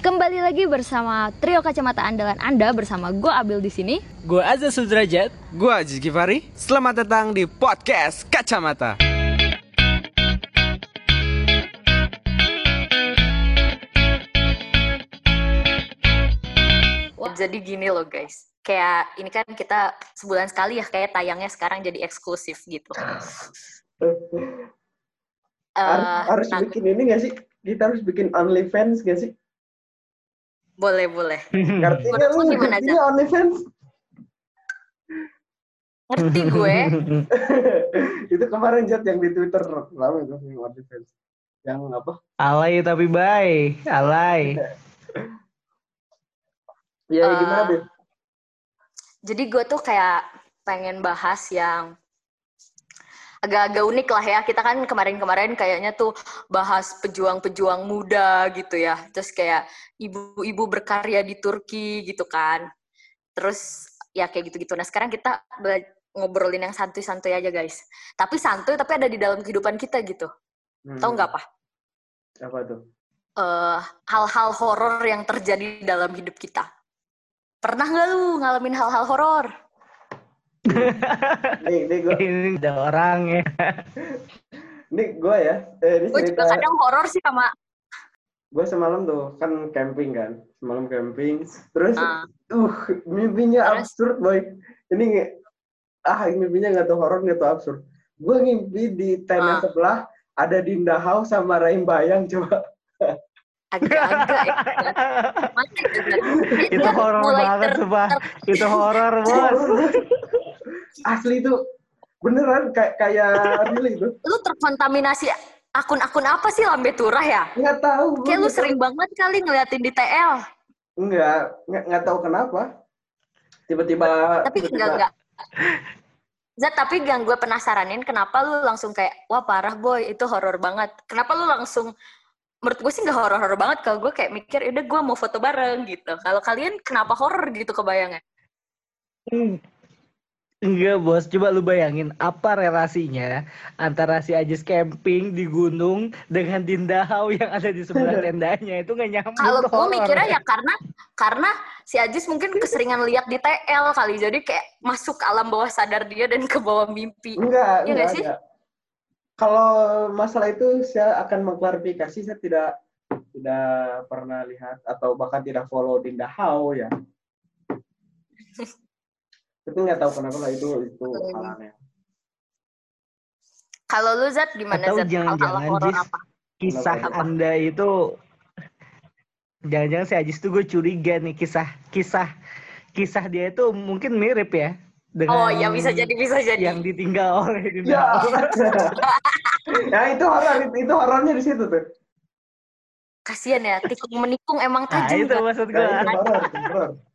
Kembali lagi bersama trio kacamata andalan Anda bersama gue Abil di sini. Gue Azza Sudrajat. Gue Aziz Givari. Selamat datang di podcast Kacamata. Wah. Jadi gini loh guys, kayak ini kan kita sebulan sekali ya kayak tayangnya sekarang jadi eksklusif gitu. uh, harus nah, bikin ini gak sih? Kita harus bikin OnlyFans gak sih? Boleh, boleh. Artinya lu gimana aja? OnlyFans? Ngerti gue. itu kemarin chat yang di Twitter lama itu yang OnlyFans. Yang apa? Alay tapi bye. Alay. Iya, uh, gimana, Beb? Jadi gue tuh kayak pengen bahas yang agak-agak unik lah ya. Kita kan kemarin-kemarin kayaknya tuh bahas pejuang-pejuang muda gitu ya. Terus kayak ibu-ibu berkarya di Turki gitu kan. Terus ya kayak gitu-gitu. Nah sekarang kita ngobrolin yang santuy-santuy aja guys. Tapi santuy tapi ada di dalam kehidupan kita gitu. Hmm. Tahu nggak apa? Apa tuh? Uh, hal-hal horor yang terjadi dalam hidup kita. Pernah nggak lu ngalamin hal-hal horor? Nih, nih gue. Ini ada orang ya. nih gue ya. Eh, gue juga kadang horor sih sama. Gue semalam tuh kan camping kan, semalam camping. Terus, uh, uh mimpinya Terus? absurd boy. Ini ah mimpinya nggak tuh horor nggak tuh absurd. Gue ngimpi di tenda uh. sebelah ada Dinda House sama Raim Bayang coba agak-agak ya. itu horor banget coba itu horor bos asli itu beneran kayak kayak really itu. Lu terkontaminasi akun-akun apa sih lambe turah ya? Nggak tahu kayak lu sering banget kali ngeliatin di TL enggak nggak nggak tahu kenapa. Tiba-tiba tapi tiba -tiba. enggak enggak Zat, tapi yang gue penasaranin kenapa lu langsung kayak, wah parah boy, itu horor banget. Kenapa lu langsung menurut gue sih nggak horor-horor banget kalau gue kayak mikir udah gue mau foto bareng gitu. Kalau kalian kenapa horor gitu kebayangnya? Hmm. Enggak bos, coba lu bayangin apa relasinya antara si Ajis camping di gunung dengan Dinda Hau yang ada di sebelah tendanya itu nggak nyambung. Kalau gue mikirnya ya karena karena si Ajis mungkin keseringan lihat di TL kali, jadi kayak masuk alam bawah sadar dia dan ke bawah mimpi. Enggak, ya enggak, sih? Enggak kalau masalah itu saya akan mengklarifikasi saya tidak tidak pernah lihat atau bahkan tidak follow Dinda How ya. Tapi nggak tahu kenapa lah itu itu halannya. Kalau lu Zat gimana atau Zat? jangan-jangan Jis, apa? kisah apa? Anda itu jangan-jangan si Ajis tuh gue curiga nih kisah kisah kisah dia itu mungkin mirip ya dengan oh ya bisa jadi bisa jadi yang ditinggal oleh Dinda ya. ya itu horor itu horornya di situ tuh kasian ya tikung menikung emang nah, tajam nah, itu maksud gue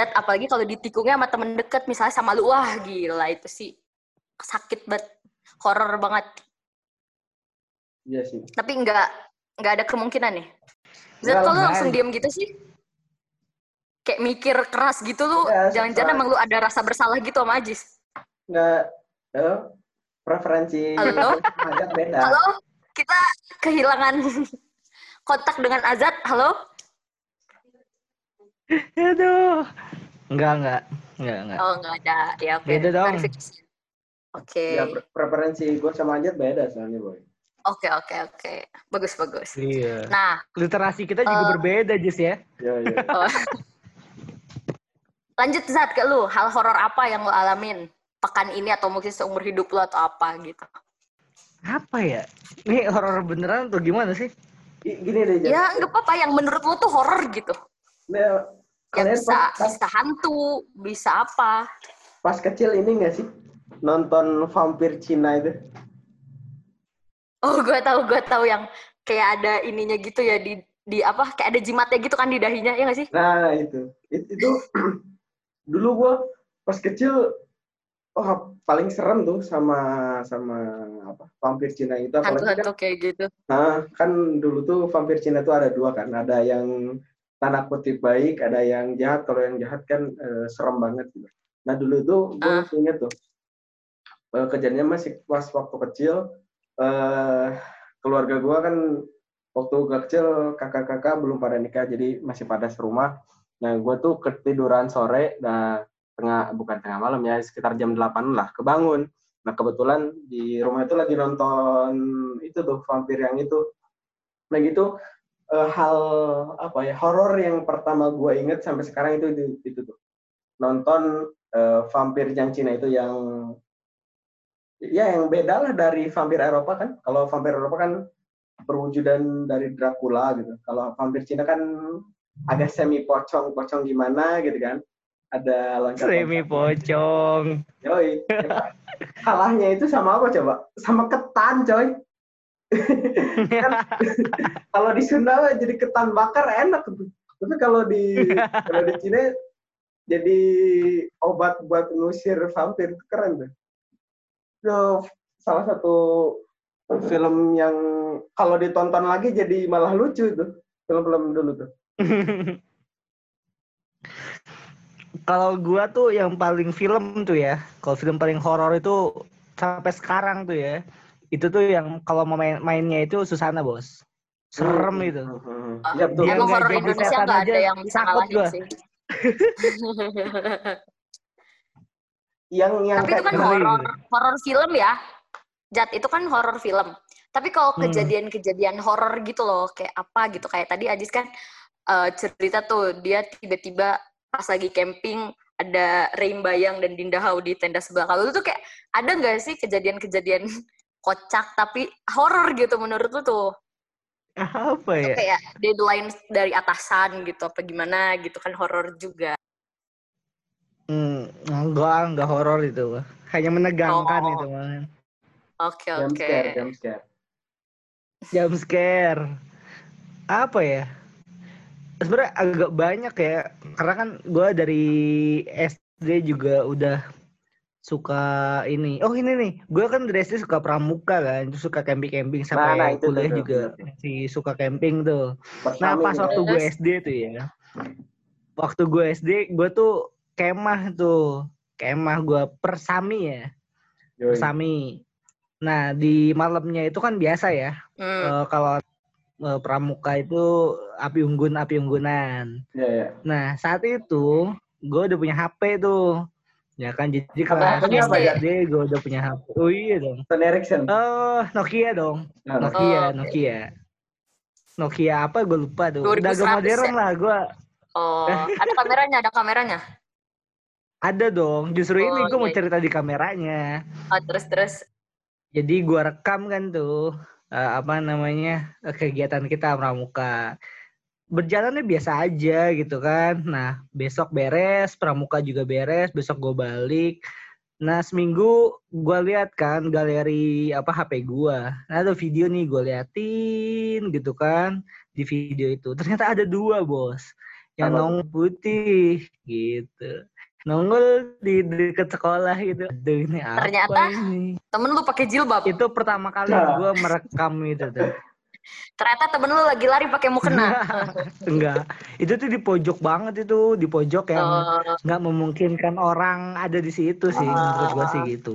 Jat, apalagi kalau ditikungnya sama temen deket misalnya sama lu wah gila itu sih sakit banget horor banget. Iya sih. Tapi nggak nggak ada kemungkinan nih. Zat, kalau langsung diem gitu sih kayak mikir keras gitu lu ya, jangan-jangan emang lu ada rasa bersalah gitu sama Ajis? Nggak halo? Preferensi halo? Agak beda. Halo? Kita kehilangan kontak dengan Azat halo? Aduh enggak enggak enggak enggak oh enggak ada ya okay. beda dong oke okay. ya preferensi gue sama Ajat beda soalnya boy Oke oke oke, bagus bagus. Iya. Nah, literasi kita juga uh, berbeda, Jis ya. Iya iya. Oh. Lanjut Zat ke lu, hal horor apa yang lu alamin pekan ini atau mungkin seumur hidup lu atau apa gitu? Apa ya? Ini horor beneran atau gimana sih? Gini deh, Ya, nggak apa-apa yang menurut lu tuh horor gitu. Nah, ya bisa, pas, bisa hantu, bisa apa. Pas kecil ini nggak sih? Nonton vampir Cina itu. Oh, gue tahu, gue tahu yang kayak ada ininya gitu ya di di apa kayak ada jimatnya gitu kan di dahinya ya nggak sih? Nah itu itu, itu dulu gue pas kecil oh paling serem tuh sama sama apa vampir Cina itu hantu-hantu kan, kayak gitu nah kan dulu tuh vampir Cina tuh ada dua kan ada yang tanda kutip baik ada yang jahat kalau yang jahat kan e, serem banget gitu. Nah dulu tuh gue uh. inget tuh e, kejadiannya masih pas waktu kecil e, keluarga gue kan waktu gue kecil kakak-kakak belum pada nikah jadi masih pada serumah. Nah gue tuh ketiduran sore nah tengah bukan tengah malam ya sekitar jam 8 lah kebangun. Nah kebetulan di rumah itu lagi nonton itu tuh vampir yang itu. Nah gitu uh, hal apa ya horor yang pertama gue inget sampai sekarang itu itu, itu tuh nonton uh, vampir yang Cina itu yang ya yang beda lah dari vampir Eropa kan kalau vampir Eropa kan perwujudan dari Dracula gitu. Kalau vampir Cina kan agak semi pocong, pocong gimana gitu kan. Ada loncat Semi pocong. Yoi. Kalahnya itu sama apa coba? Sama ketan, coy. Kan, kalau di Sunda jadi ketan bakar enak tuh. Tapi kalau di kalau di Cina jadi obat buat ngusir vampir itu keren tuh. Itu salah satu film yang kalau ditonton lagi jadi malah lucu tuh film-film dulu tuh. kalau gua tuh yang paling film tuh ya, kalau film paling horor itu sampai sekarang tuh ya, itu tuh yang kalau mau main mainnya itu Susana bos, serem hmm. itu. Hmm. Ya, betul. Emang horor Indonesia nggak ada yang bisa ngalahin gua. sih. yang yang tapi itu kan horor horor film ya Jat itu kan horor film. Tapi kalau hmm. kejadian-kejadian horor gitu loh, kayak apa gitu, kayak tadi Ajis kan uh, cerita tuh dia tiba-tiba pas lagi camping ada Reim Bayang dan Dinda Hau di tenda sebelah. Kalau itu tuh kayak ada nggak sih kejadian-kejadian kocak tapi horor gitu menurut lu tuh? Apa ya? Itu kayak deadline dari atasan gitu apa gimana gitu kan horor juga. Hmm, enggak, enggak horor itu. Hanya menegangkan oh. itu man. Oke, okay, oke. Okay. Jump scare, jump scare. Apa ya? Sebenarnya agak banyak ya. Karena kan gue dari SD juga udah suka ini. Oh ini nih, gue kan dari SD suka pramuka kan, suka camping-camping sampai nah, nah, itu kuliah tuh, juga si suka camping tuh. Pertama nah pas waktu gue SD tuh ya, waktu gue SD gue tuh kemah tuh, kemah gue persami ya, Yoi. persami. Nah di malamnya itu kan biasa ya hmm. uh, kalau uh, pramuka itu api unggun api unggunan. Yeah, yeah. Nah saat itu gue udah punya HP tuh. Ya kan jadi kalau apa ya? gue udah punya HP. Oh iya dong. Sony Ericsson. Oh Nokia dong. Nah, Nokia, oh, Nokia. Nokia apa gue lupa tuh. Udah agak modern ya? lah gue. Oh, ada kameranya, ada kameranya. Ada dong. Justru oh, ini gue iya. mau cerita di kameranya. Oh, terus terus jadi gua rekam kan tuh uh, apa namanya kegiatan kita pramuka berjalannya biasa aja gitu kan nah besok beres pramuka juga beres besok gue balik nah seminggu gue lihat kan galeri apa HP gue nah ada video nih gue liatin gitu kan di video itu ternyata ada dua bos yang nong putih gitu nongol di dekat sekolah itu. Aduh ini apa Ternyata ini? temen lu pakai jilbab. Itu pertama kali nah. gue merekam itu tuh. Ternyata temen lu lagi lari pakai mukena. Enggak. Itu tuh di pojok banget itu, di pojok yang oh. nggak memungkinkan orang ada di situ sih, oh. menurut gue sih gitu.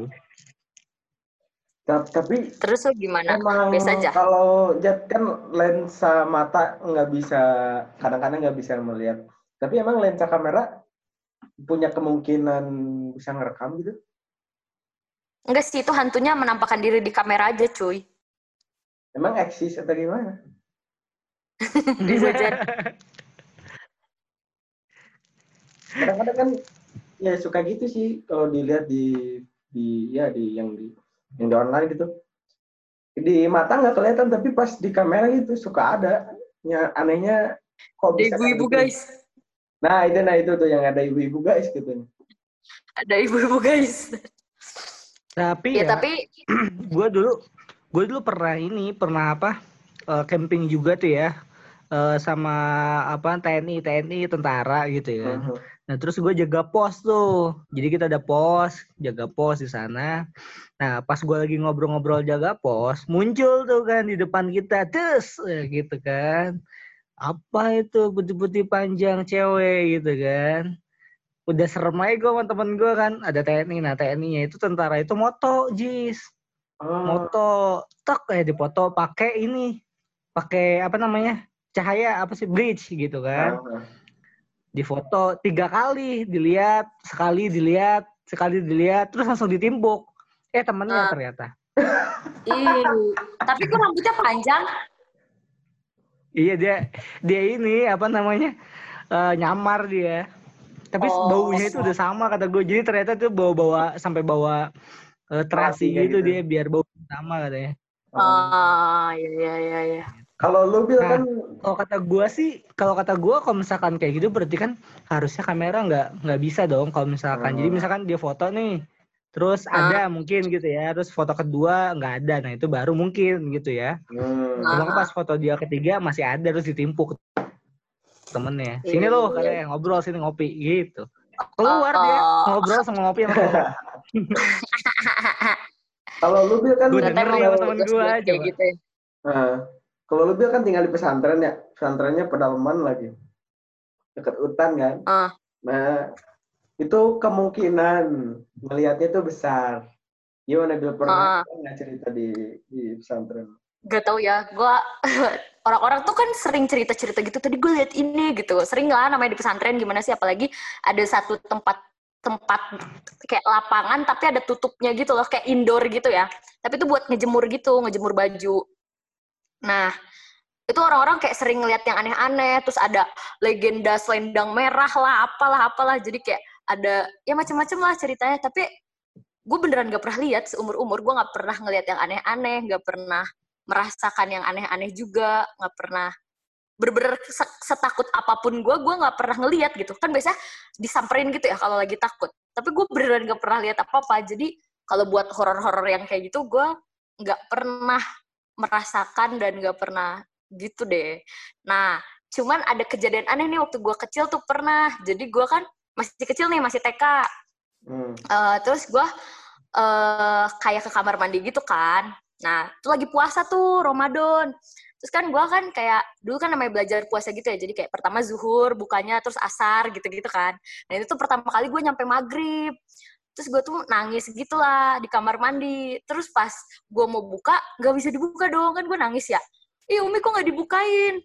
Tapi terus lu gimana? Emang Biasa aja. Kalau jet kan lensa mata nggak bisa, kadang-kadang nggak bisa melihat. Tapi emang lensa kamera punya kemungkinan bisa ngerekam gitu? Enggak sih, itu hantunya menampakkan diri di kamera aja, cuy. Emang eksis atau gimana? bisa jadi. Kadang-kadang kan ya suka gitu sih kalau dilihat di di ya di yang di yang di online gitu. Di mata nggak kelihatan tapi pas di kamera gitu suka ada. Ya anehnya kok bisa ibu-ibu gitu. guys Nah itu nah itu tuh yang ada ibu-ibu guys gitu. Ada ibu-ibu guys. Tapi ya, ya tapi gue dulu gue dulu pernah ini pernah apa uh, camping juga tuh ya uh, sama apa TNI TNI tentara gitu ya. Uh-huh. Nah terus gue jaga pos tuh, jadi kita ada pos, jaga pos di sana. Nah pas gue lagi ngobrol-ngobrol jaga pos, muncul tuh kan di depan kita, terus gitu kan. Apa itu putih-putih panjang cewek? Gitu kan. Udah serem aja gue sama temen gue kan ada TNI nah TNI-nya itu tentara itu moto jis oh. moto tok kayak dipoto pakai ini pakai apa namanya cahaya apa sih bridge gitu kan Ah, ah. di foto tiga kali dilihat sekali dilihat sekali dilihat terus langsung ditimpuk eh temennya Ah. ternyata Ih, tapi kok rambutnya panjang? iya dia dia ini apa namanya eh, nyamar dia tapi Oh. baunya itu udah sama kata gue jadi ternyata tuh bawa bawa sampai bawa eh, terasi gitu gitu. dia biar bau sama katanya Ah, iya iya iya iya. Kalau lu bil Nah. kan kalau kata gua sih kalau kata gua kalau misalkan kayak gitu berarti kan harusnya kamera nggak nggak bisa dong kalau misalkan jadi Hmm. misalkan dia foto nih terus Ah. ada mungkin gitu ya terus foto kedua nggak ada nah itu baru mungkin gitu ya hmm, Ah. kalau pas foto dia ketiga masih ada terus ditimpuk temennya sini Iya. loh katanya ngobrol sini ngopi gitu keluar Oh. dia ngobrol sama ngopi sama. kalau lu bil kan Ternyata denger ya temen kayak coba. gitu ya. Nah, kalau lu bil kan tinggal di pesantren ya, pesantrennya pedalaman lagi, dekat hutan kan. Ah. Nah, itu kemungkinan melihatnya itu besar. Gimana bil pernah Ah. nggak cerita di di pesantren? Gak tau ya, gua orang-orang tuh kan sering cerita-cerita gitu. Tadi gue liat ini gitu. Sering lah namanya di pesantren gimana sih? Apalagi ada satu tempat tempat kayak lapangan tapi ada tutupnya gitu loh, kayak indoor gitu ya. Tapi itu buat ngejemur gitu, ngejemur baju. Nah, itu orang-orang kayak sering ngeliat yang aneh-aneh. Terus ada legenda selendang merah lah, apalah apalah. Jadi kayak ada ya macam-macam lah ceritanya. Tapi gue beneran gak pernah lihat seumur umur gue nggak pernah ngeliat yang aneh-aneh, nggak pernah merasakan yang aneh-aneh juga, nggak pernah bener-bener se- setakut apa pun gue, gue nggak pernah ngeliat gitu. Kan biasanya disamperin gitu ya kalau lagi takut. Tapi gue beneran nggak pernah lihat apa-apa. Jadi kalau buat horor-horor yang kayak gitu, gue nggak pernah merasakan dan nggak pernah gitu deh. Nah, cuman ada kejadian aneh nih waktu gue kecil tuh pernah. Jadi gue kan masih kecil nih, masih TK. Hmm. Eh, terus gue eh kayak ke kamar mandi gitu kan. Nah, itu lagi puasa tuh, Ramadan. Terus kan gue kan kayak, dulu kan namanya belajar puasa gitu ya, jadi kayak pertama zuhur, bukanya, terus asar, gitu-gitu kan. Nah, itu tuh pertama kali gue nyampe maghrib. Terus gue tuh nangis gitu lah di kamar mandi. Terus pas gue mau buka, nggak bisa dibuka dong, kan gue nangis ya. Ih, Umi kok nggak dibukain?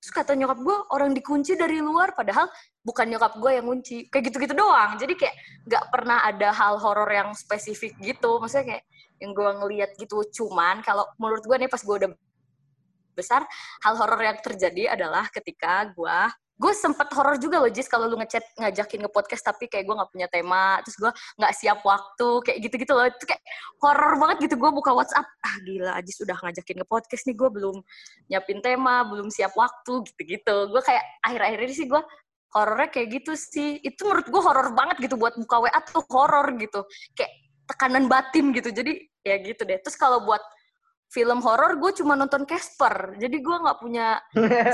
Terus kata nyokap gue, orang dikunci dari luar, padahal bukan nyokap gue yang kunci. Kayak gitu-gitu doang. Jadi kayak nggak pernah ada hal horor yang spesifik gitu. Maksudnya kayak yang gue ngeliat gitu. Cuman kalau menurut gue nih pas gue udah besar, hal horor yang terjadi adalah ketika gue gue sempet horor juga loh Jis kalau lu ngechat ngajakin nge podcast tapi kayak gue nggak punya tema terus gue nggak siap waktu kayak gitu-gitu loh. Itu kayak horor banget gitu gue buka WhatsApp ah gila Jis udah ngajakin nge podcast nih gue belum nyiapin tema belum siap waktu gitu-gitu. Gue kayak akhir-akhir ini sih gue horornya kayak gitu sih. Itu menurut gue horor banget gitu buat buka WA tuh horor gitu kayak tekanan batin gitu. Jadi ya gitu deh. Terus kalau buat film horor gue cuma nonton Casper jadi gue nggak punya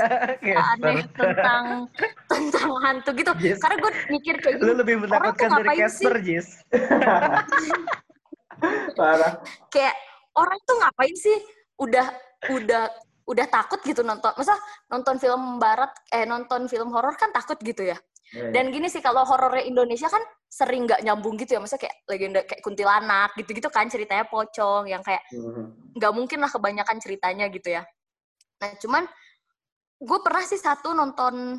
aneh tentang tentang hantu gitu Yes. karena gue mikir kayak Lu gini lebih menakutkan dari ngapain Casper, Jis. Parah. kayak orang tuh ngapain sih udah udah udah takut gitu nonton masa nonton film barat eh nonton film horor kan takut gitu ya Iya, dan gini sih kalau horornya Indonesia kan sering nggak nyambung gitu ya maksudnya kayak legenda kayak kuntilanak gitu-gitu kan ceritanya pocong yang kayak Mhm. nggak mungkin lah kebanyakan ceritanya gitu ya. Nah cuman gue pernah sih satu nonton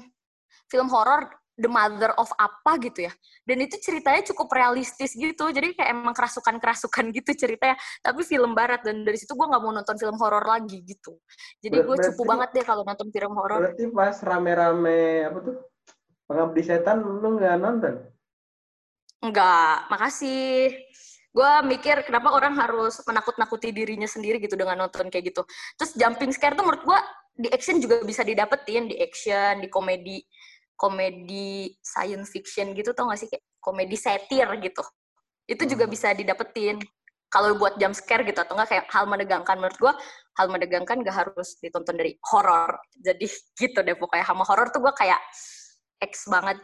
film horor The Mother of apa gitu ya. Dan itu ceritanya cukup realistis gitu. Jadi kayak emang kerasukan-kerasukan gitu ceritanya. Tapi film barat dan dari situ gue nggak mau nonton film horor lagi gitu. Jadi gue cupu banget deh kalau nonton film horor. Berarti pas rame-rame apa tuh? Pengabdi setan lu nggak nonton? Enggak, makasih. Gue mikir kenapa orang harus menakut-nakuti dirinya sendiri gitu dengan nonton kayak gitu. Terus jumping scare tuh menurut gue di action juga bisa didapetin, di action, di komedi, komedi science fiction gitu tau gak sih kayak komedi satir gitu. Itu juga Hmm. bisa didapetin. Kalau buat jump scare gitu atau enggak kayak hal menegangkan menurut gue hal menegangkan gak harus ditonton dari horor. Jadi gitu deh pokoknya sama horor tuh gue kayak X banget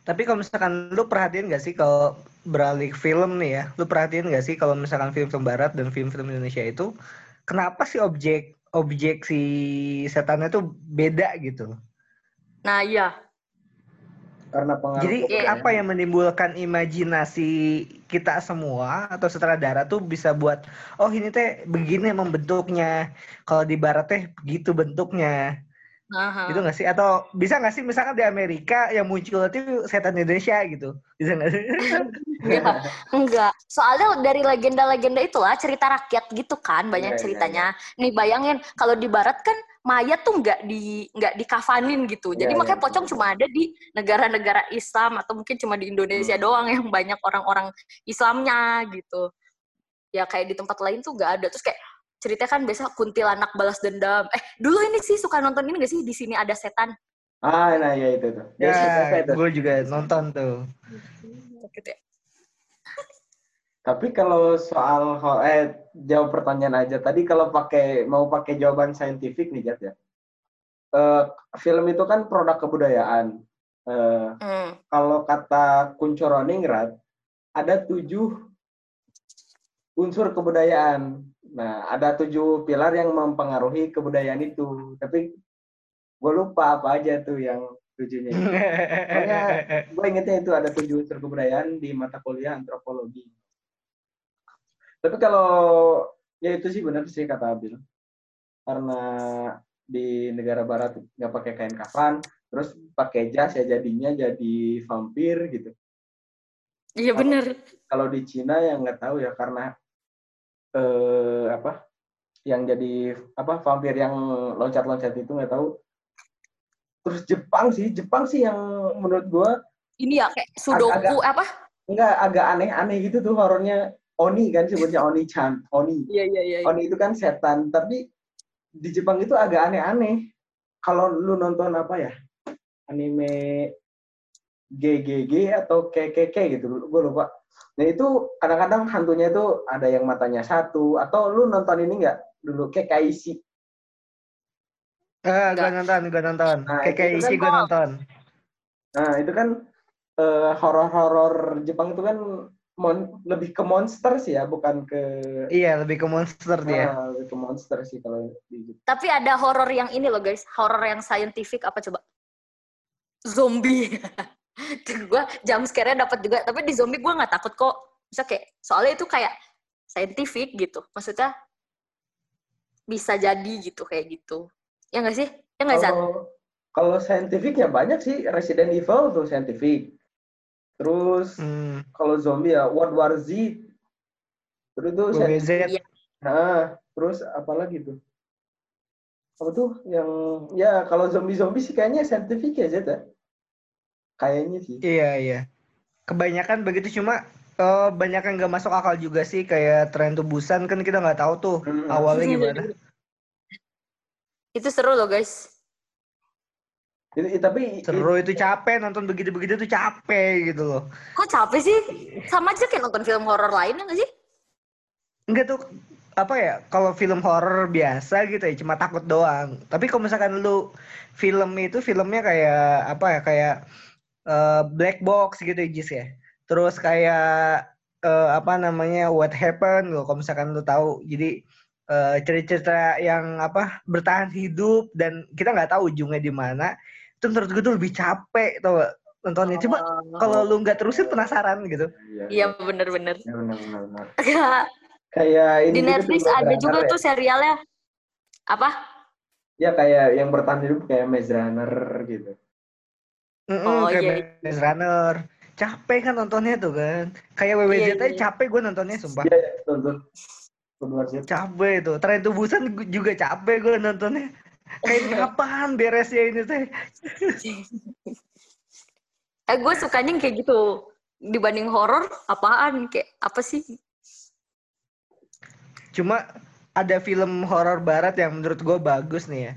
Tapi kalau misalkan lu perhatiin gak sih kalau beralih film nih ya, lu perhatiin gak sih kalau misalkan film-film barat dan film-film Indonesia itu kenapa sih objek objek si setannya tuh beda gitu? Nah iya, karena pengaruh Jadi kebudayaan. apa yang menimbulkan imajinasi kita semua atau sutradara tuh bisa buat oh ini teh begini emang bentuknya. Kalau di barat teh begitu bentuknya. Aha. Gitu nggak sih? Atau bisa nggak sih misalkan di Amerika yang muncul itu setan Indonesia gitu. Bisa nggak sih? Enggak, enggak. Soalnya dari legenda-legenda itulah cerita rakyat gitu kan, banyak Iya, iya, ceritanya. Nih bayangin kalau di barat kan mayat tuh nggak di nggak dikafanin gitu. Jadi Iya, makanya iya, pocong cuma ada di negara-negara Islam atau mungkin cuma di Indonesia Hmm. doang yang banyak orang-orang Islamnya gitu. Ya kayak di tempat lain tuh nggak ada. Terus kayak ceritanya kan biasa kuntilanak balas dendam. Eh, dulu ini sih suka nonton ini gak sih di sini ada setan Ah, nah ya itu tuh. ya, itu. gue juga nonton tuh. gitu ya. Tapi kalau soal eh jawab pertanyaan aja tadi kalau pakai mau pakai jawaban saintifik nih Jat ya. Eh, film itu kan produk kebudayaan. Eh, Hmm. kalau kata Kunchoroningrat ada tujuh unsur kebudayaan. Nah, ada tujuh pilar yang mempengaruhi kebudayaan itu. Tapi gue lupa apa aja tuh yang tujuhnya. itu. gue ingetnya itu ada tujuh unsur kebudayaan di mata kuliah antropologi. Tapi kalau ya itu sih benar sih kata Abil. Karena di negara barat nggak pakai kain kafan, terus pakai jas ya jadinya jadi vampir gitu. Iya bener. Kalau di Cina ya nggak tahu ya karena eh apa yang jadi apa vampir yang loncat-loncat itu nggak tahu. Terus Jepang sih, Jepang sih yang menurut gua Ini ya kayak sudoku apa? nggak agak aneh-aneh gitu tuh horornya Oni kan sebutnya Oni Chan, Oni. Iya iya iya. Oni itu kan setan, tapi di Jepang itu agak aneh-aneh. Kalau lu nonton apa ya? Anime GGG atau KKK gitu, gue lupa. Nah itu kadang-kadang hantunya itu ada yang matanya satu, atau lu nonton ini nggak dulu KKIC? Eh, gue nonton, gue nonton. Nah, isi kan- gue nonton. Nah itu kan eh, horor-horor Jepang itu kan mon- lebih ke monster sih ya, bukan ke Iya, lebih ke monster dia. Ah, lebih ke monster sih kalau di Jepang. Tapi ada horor yang ini loh guys, horor yang scientific apa coba? Zombie. gue jam scare-nya dapat juga, tapi di zombie gue nggak takut kok. Bisa kayak soalnya itu kayak scientific gitu. Maksudnya bisa jadi gitu kayak gitu. Ya nggak sih? Ya nggak Zan? Kalau scientific ya banyak sih Resident Evil tuh scientific. Terus Hmm. kalau zombie ya World War Z. Terus tuh WWZ. Iya. Nah, terus apa lagi tuh? Apa tuh yang ya kalau zombie-zombie sih kayaknya scientific ya Zed ya. Kayaknya sih. Iya, iya. Kebanyakan begitu cuma eh, banyak yang nggak masuk akal juga sih kayak tren tubusan kan kita nggak tahu tuh Hmm. awalnya gimana. Itu seru loh guys. Itu, i- tapi Seru itu capek nonton begitu-begitu tuh capek gitu loh. Kok capek sih? Sama aja kayak nonton film horor lainnya nggak sih? Enggak tuh apa ya kalau film horor biasa gitu ya cuma takut doang. Tapi kalau misalkan lu film itu filmnya kayak apa ya kayak eh, black box gitu ya Jis ya. Terus kayak eh, apa namanya What Happened loh kalau misalkan lu tahu. Jadi eh, cerita-cerita yang apa bertahan hidup dan kita nggak tahu ujungnya di mana. Itu menurut gue tuh lebih capek tau gak nontonnya. Coba kalau lu nggak terusin penasaran gitu. Iya bener-bener. Ya, benar, benar. Nggak. Kayak ini Di juga Netflix tuh, ada juga ya. tuh serialnya. Apa? Ya kayak yang bertahan hidup kayak Maze Runner gitu. Mm-mm, Oh, kayak iya, Maze Runner. Capek kan nontonnya tuh kan. Kayak WWZ Iya, aja iya. capek gue nontonnya sumpah. Iya, ya, betul, betul. Benar sih. Capek tuh. Tren tubusan juga capek gue nontonnya. Kayak kapan beresnya ini teh? Eh gue sukanya yang kayak gitu. Dibanding horor, apaan? Kayak apa sih? Cuma ada film horor barat yang menurut gue bagus nih ya.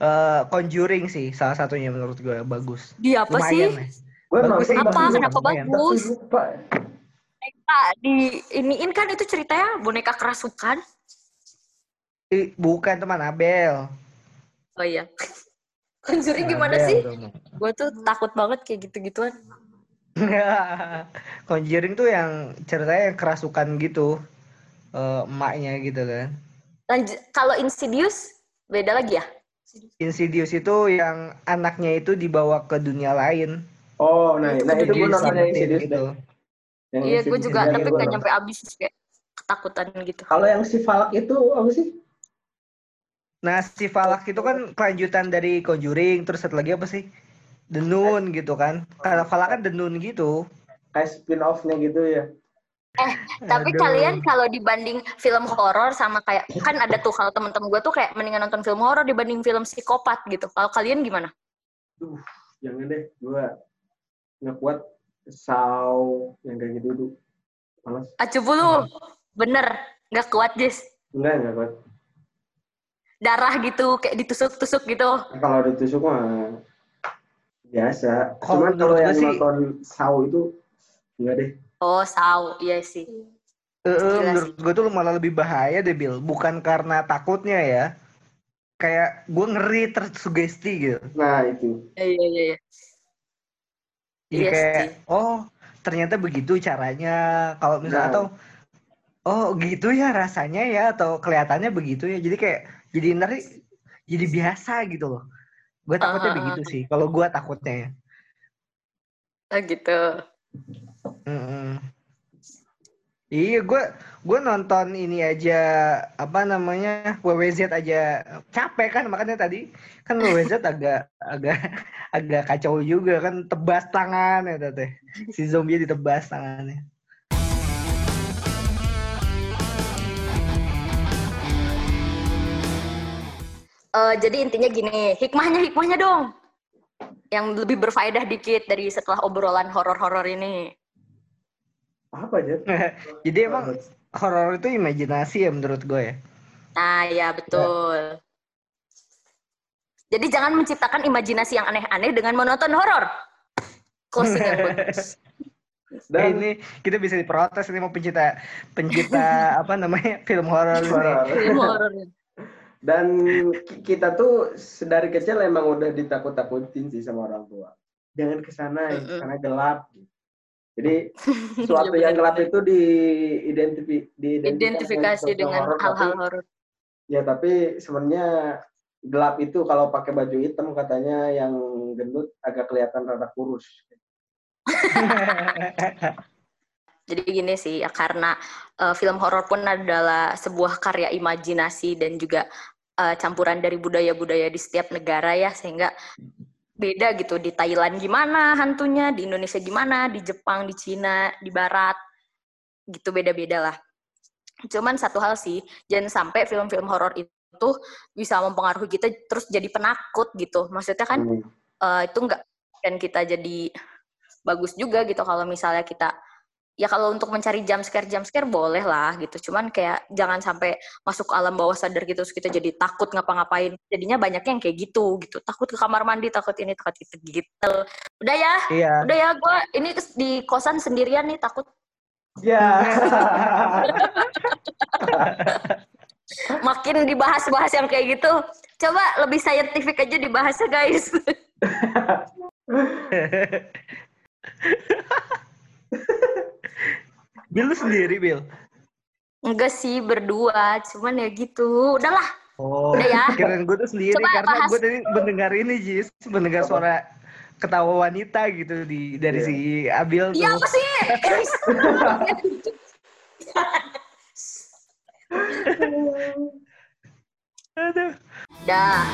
Eh, Conjuring sih salah satunya menurut gue bagus. Di apa Lumayan sih? lah. Gue Bagus sih, Apa? bagus, Kenapa lumayan. bagus? Boneka di iniin kan itu ceritanya boneka kerasukan. Ih, bukan teman Abel. Oh iya. Conjuring gimana Abel sih? Gue tuh takut banget kayak gitu-gituan. Conjuring tuh yang ceritanya yang kerasukan gitu. Eh, emaknya gitu kan. Lanjut, kalau Insidious beda lagi ya? Insidious itu yang anaknya itu dibawa ke dunia lain. Oh, nah, nah itu gue nonton yang Insidious gitu. deh. Yang Iya, gue juga, tapi gak nyampe abis kayak ketakutan gitu. Kalau yang si Falak itu apa sih? Nah, si Falak itu kan kelanjutan dari Conjuring, terus satu lagi apa sih? The Nun gitu kan. Kalau Falak kan The Nun gitu. Kayak spin off-nya gitu ya. Tapi Aduh. kalian kalau dibanding film horor sama kayak kan ada tuh kalau temen-temen gue tuh kayak mendingan nonton film horor dibanding film psikopat gitu. Kalau kalian gimana? Duh, jangan deh. Gue nggak kuat saw yang kayak gitu tuh. Males. Acuh lu, bener nggak kuat Jis. Enggak, enggak kuat. Darah gitu kayak ditusuk-tusuk gitu. Nah, kalau ditusuk mah biasa. Cuman kalau yang sih- nonton saw itu enggak deh. Oh, saw, iya sih. Gila menurut gue tuh malah lebih bahaya deh, Bill. Bukan karena takutnya ya. Kayak gue ngeri tersugesti gitu. Nah, itu. Iya iya iya. iya. Jadi Iya kayak, sih. oh ternyata begitu caranya. Kalau misalnya Nah. atau, oh gitu ya rasanya ya, atau kelihatannya begitu ya. Jadi kayak, jadi ngeri, jadi biasa gitu loh. Gue takutnya Ah, ah, begitu sih. Kalau gue takutnya ya. Oh gitu. Mm-mm. Iya, gue gue nonton ini aja apa namanya WWZ aja capek kan makanya tadi kan WWZ agak agak agak kacau juga kan tebas tangan ya teh si zombie ditebas tangannya. Eh, jadi intinya gini, hikmahnya hikmahnya dong. Yang lebih berfaedah dikit dari setelah obrolan horor-horor ini. Apa aja? Jadi emang horor itu imajinasi ya menurut gue ya. Nah, ya betul. Jadi jangan menciptakan imajinasi yang aneh-aneh dengan menonton horor. Closing yang bagus. Dan ini kita bisa diprotes ini mau pencipta pencipta apa namanya film horor. Film horor. Dan ki- kita tuh sedari kecil emang udah ditakut-takutin sih sama orang tua. Jangan ke sana, ya, karena gelap. Jadi sesuatu Iya, yang gelap itu diidentifi- Identifikasi sesuatu dengan hal-hal horor. Ya tapi sebenarnya gelap itu kalau pakai baju hitam katanya yang gendut agak kelihatan rada kurus. Jadi gini sih, ya, karena eh, film horor pun adalah sebuah karya imajinasi dan juga eh, campuran dari budaya-budaya di setiap negara ya, sehingga beda gitu. Di Thailand gimana hantunya, di Indonesia gimana, di Jepang, di Cina, di Barat, gitu beda-beda lah. Cuman satu hal sih, jangan sampai film-film horor itu bisa mempengaruhi kita terus jadi penakut gitu. Maksudnya kan Hmm. eh, itu enggak dan kita jadi bagus juga gitu kalau misalnya kita ya kalau untuk mencari jump scare jump scare boleh lah gitu. Cuman kayak jangan sampai masuk ke alam bawah sadar gitu terus kita jadi takut ngapa-ngapain. Jadinya banyaknya yang kayak gitu gitu. Takut ke kamar mandi takut ini takut itu gitu. Udah ya? Iya. udah ya gue ini di kosan sendirian nih takut. Ya. makin dibahas-bahas yang kayak gitu coba lebih scientific aja dibahasnya guys Bill lu sendiri, Bill. enggak sih berdua cuman ya gitu udahlah Oh, Udah ya. kirain gue tuh sendiri Coba karena bahas. gue tadi mendengar ini Jis, mendengar suara ketawa wanita gitu di dari Iya. si Abil tuh. iya apa sih Aduh. dah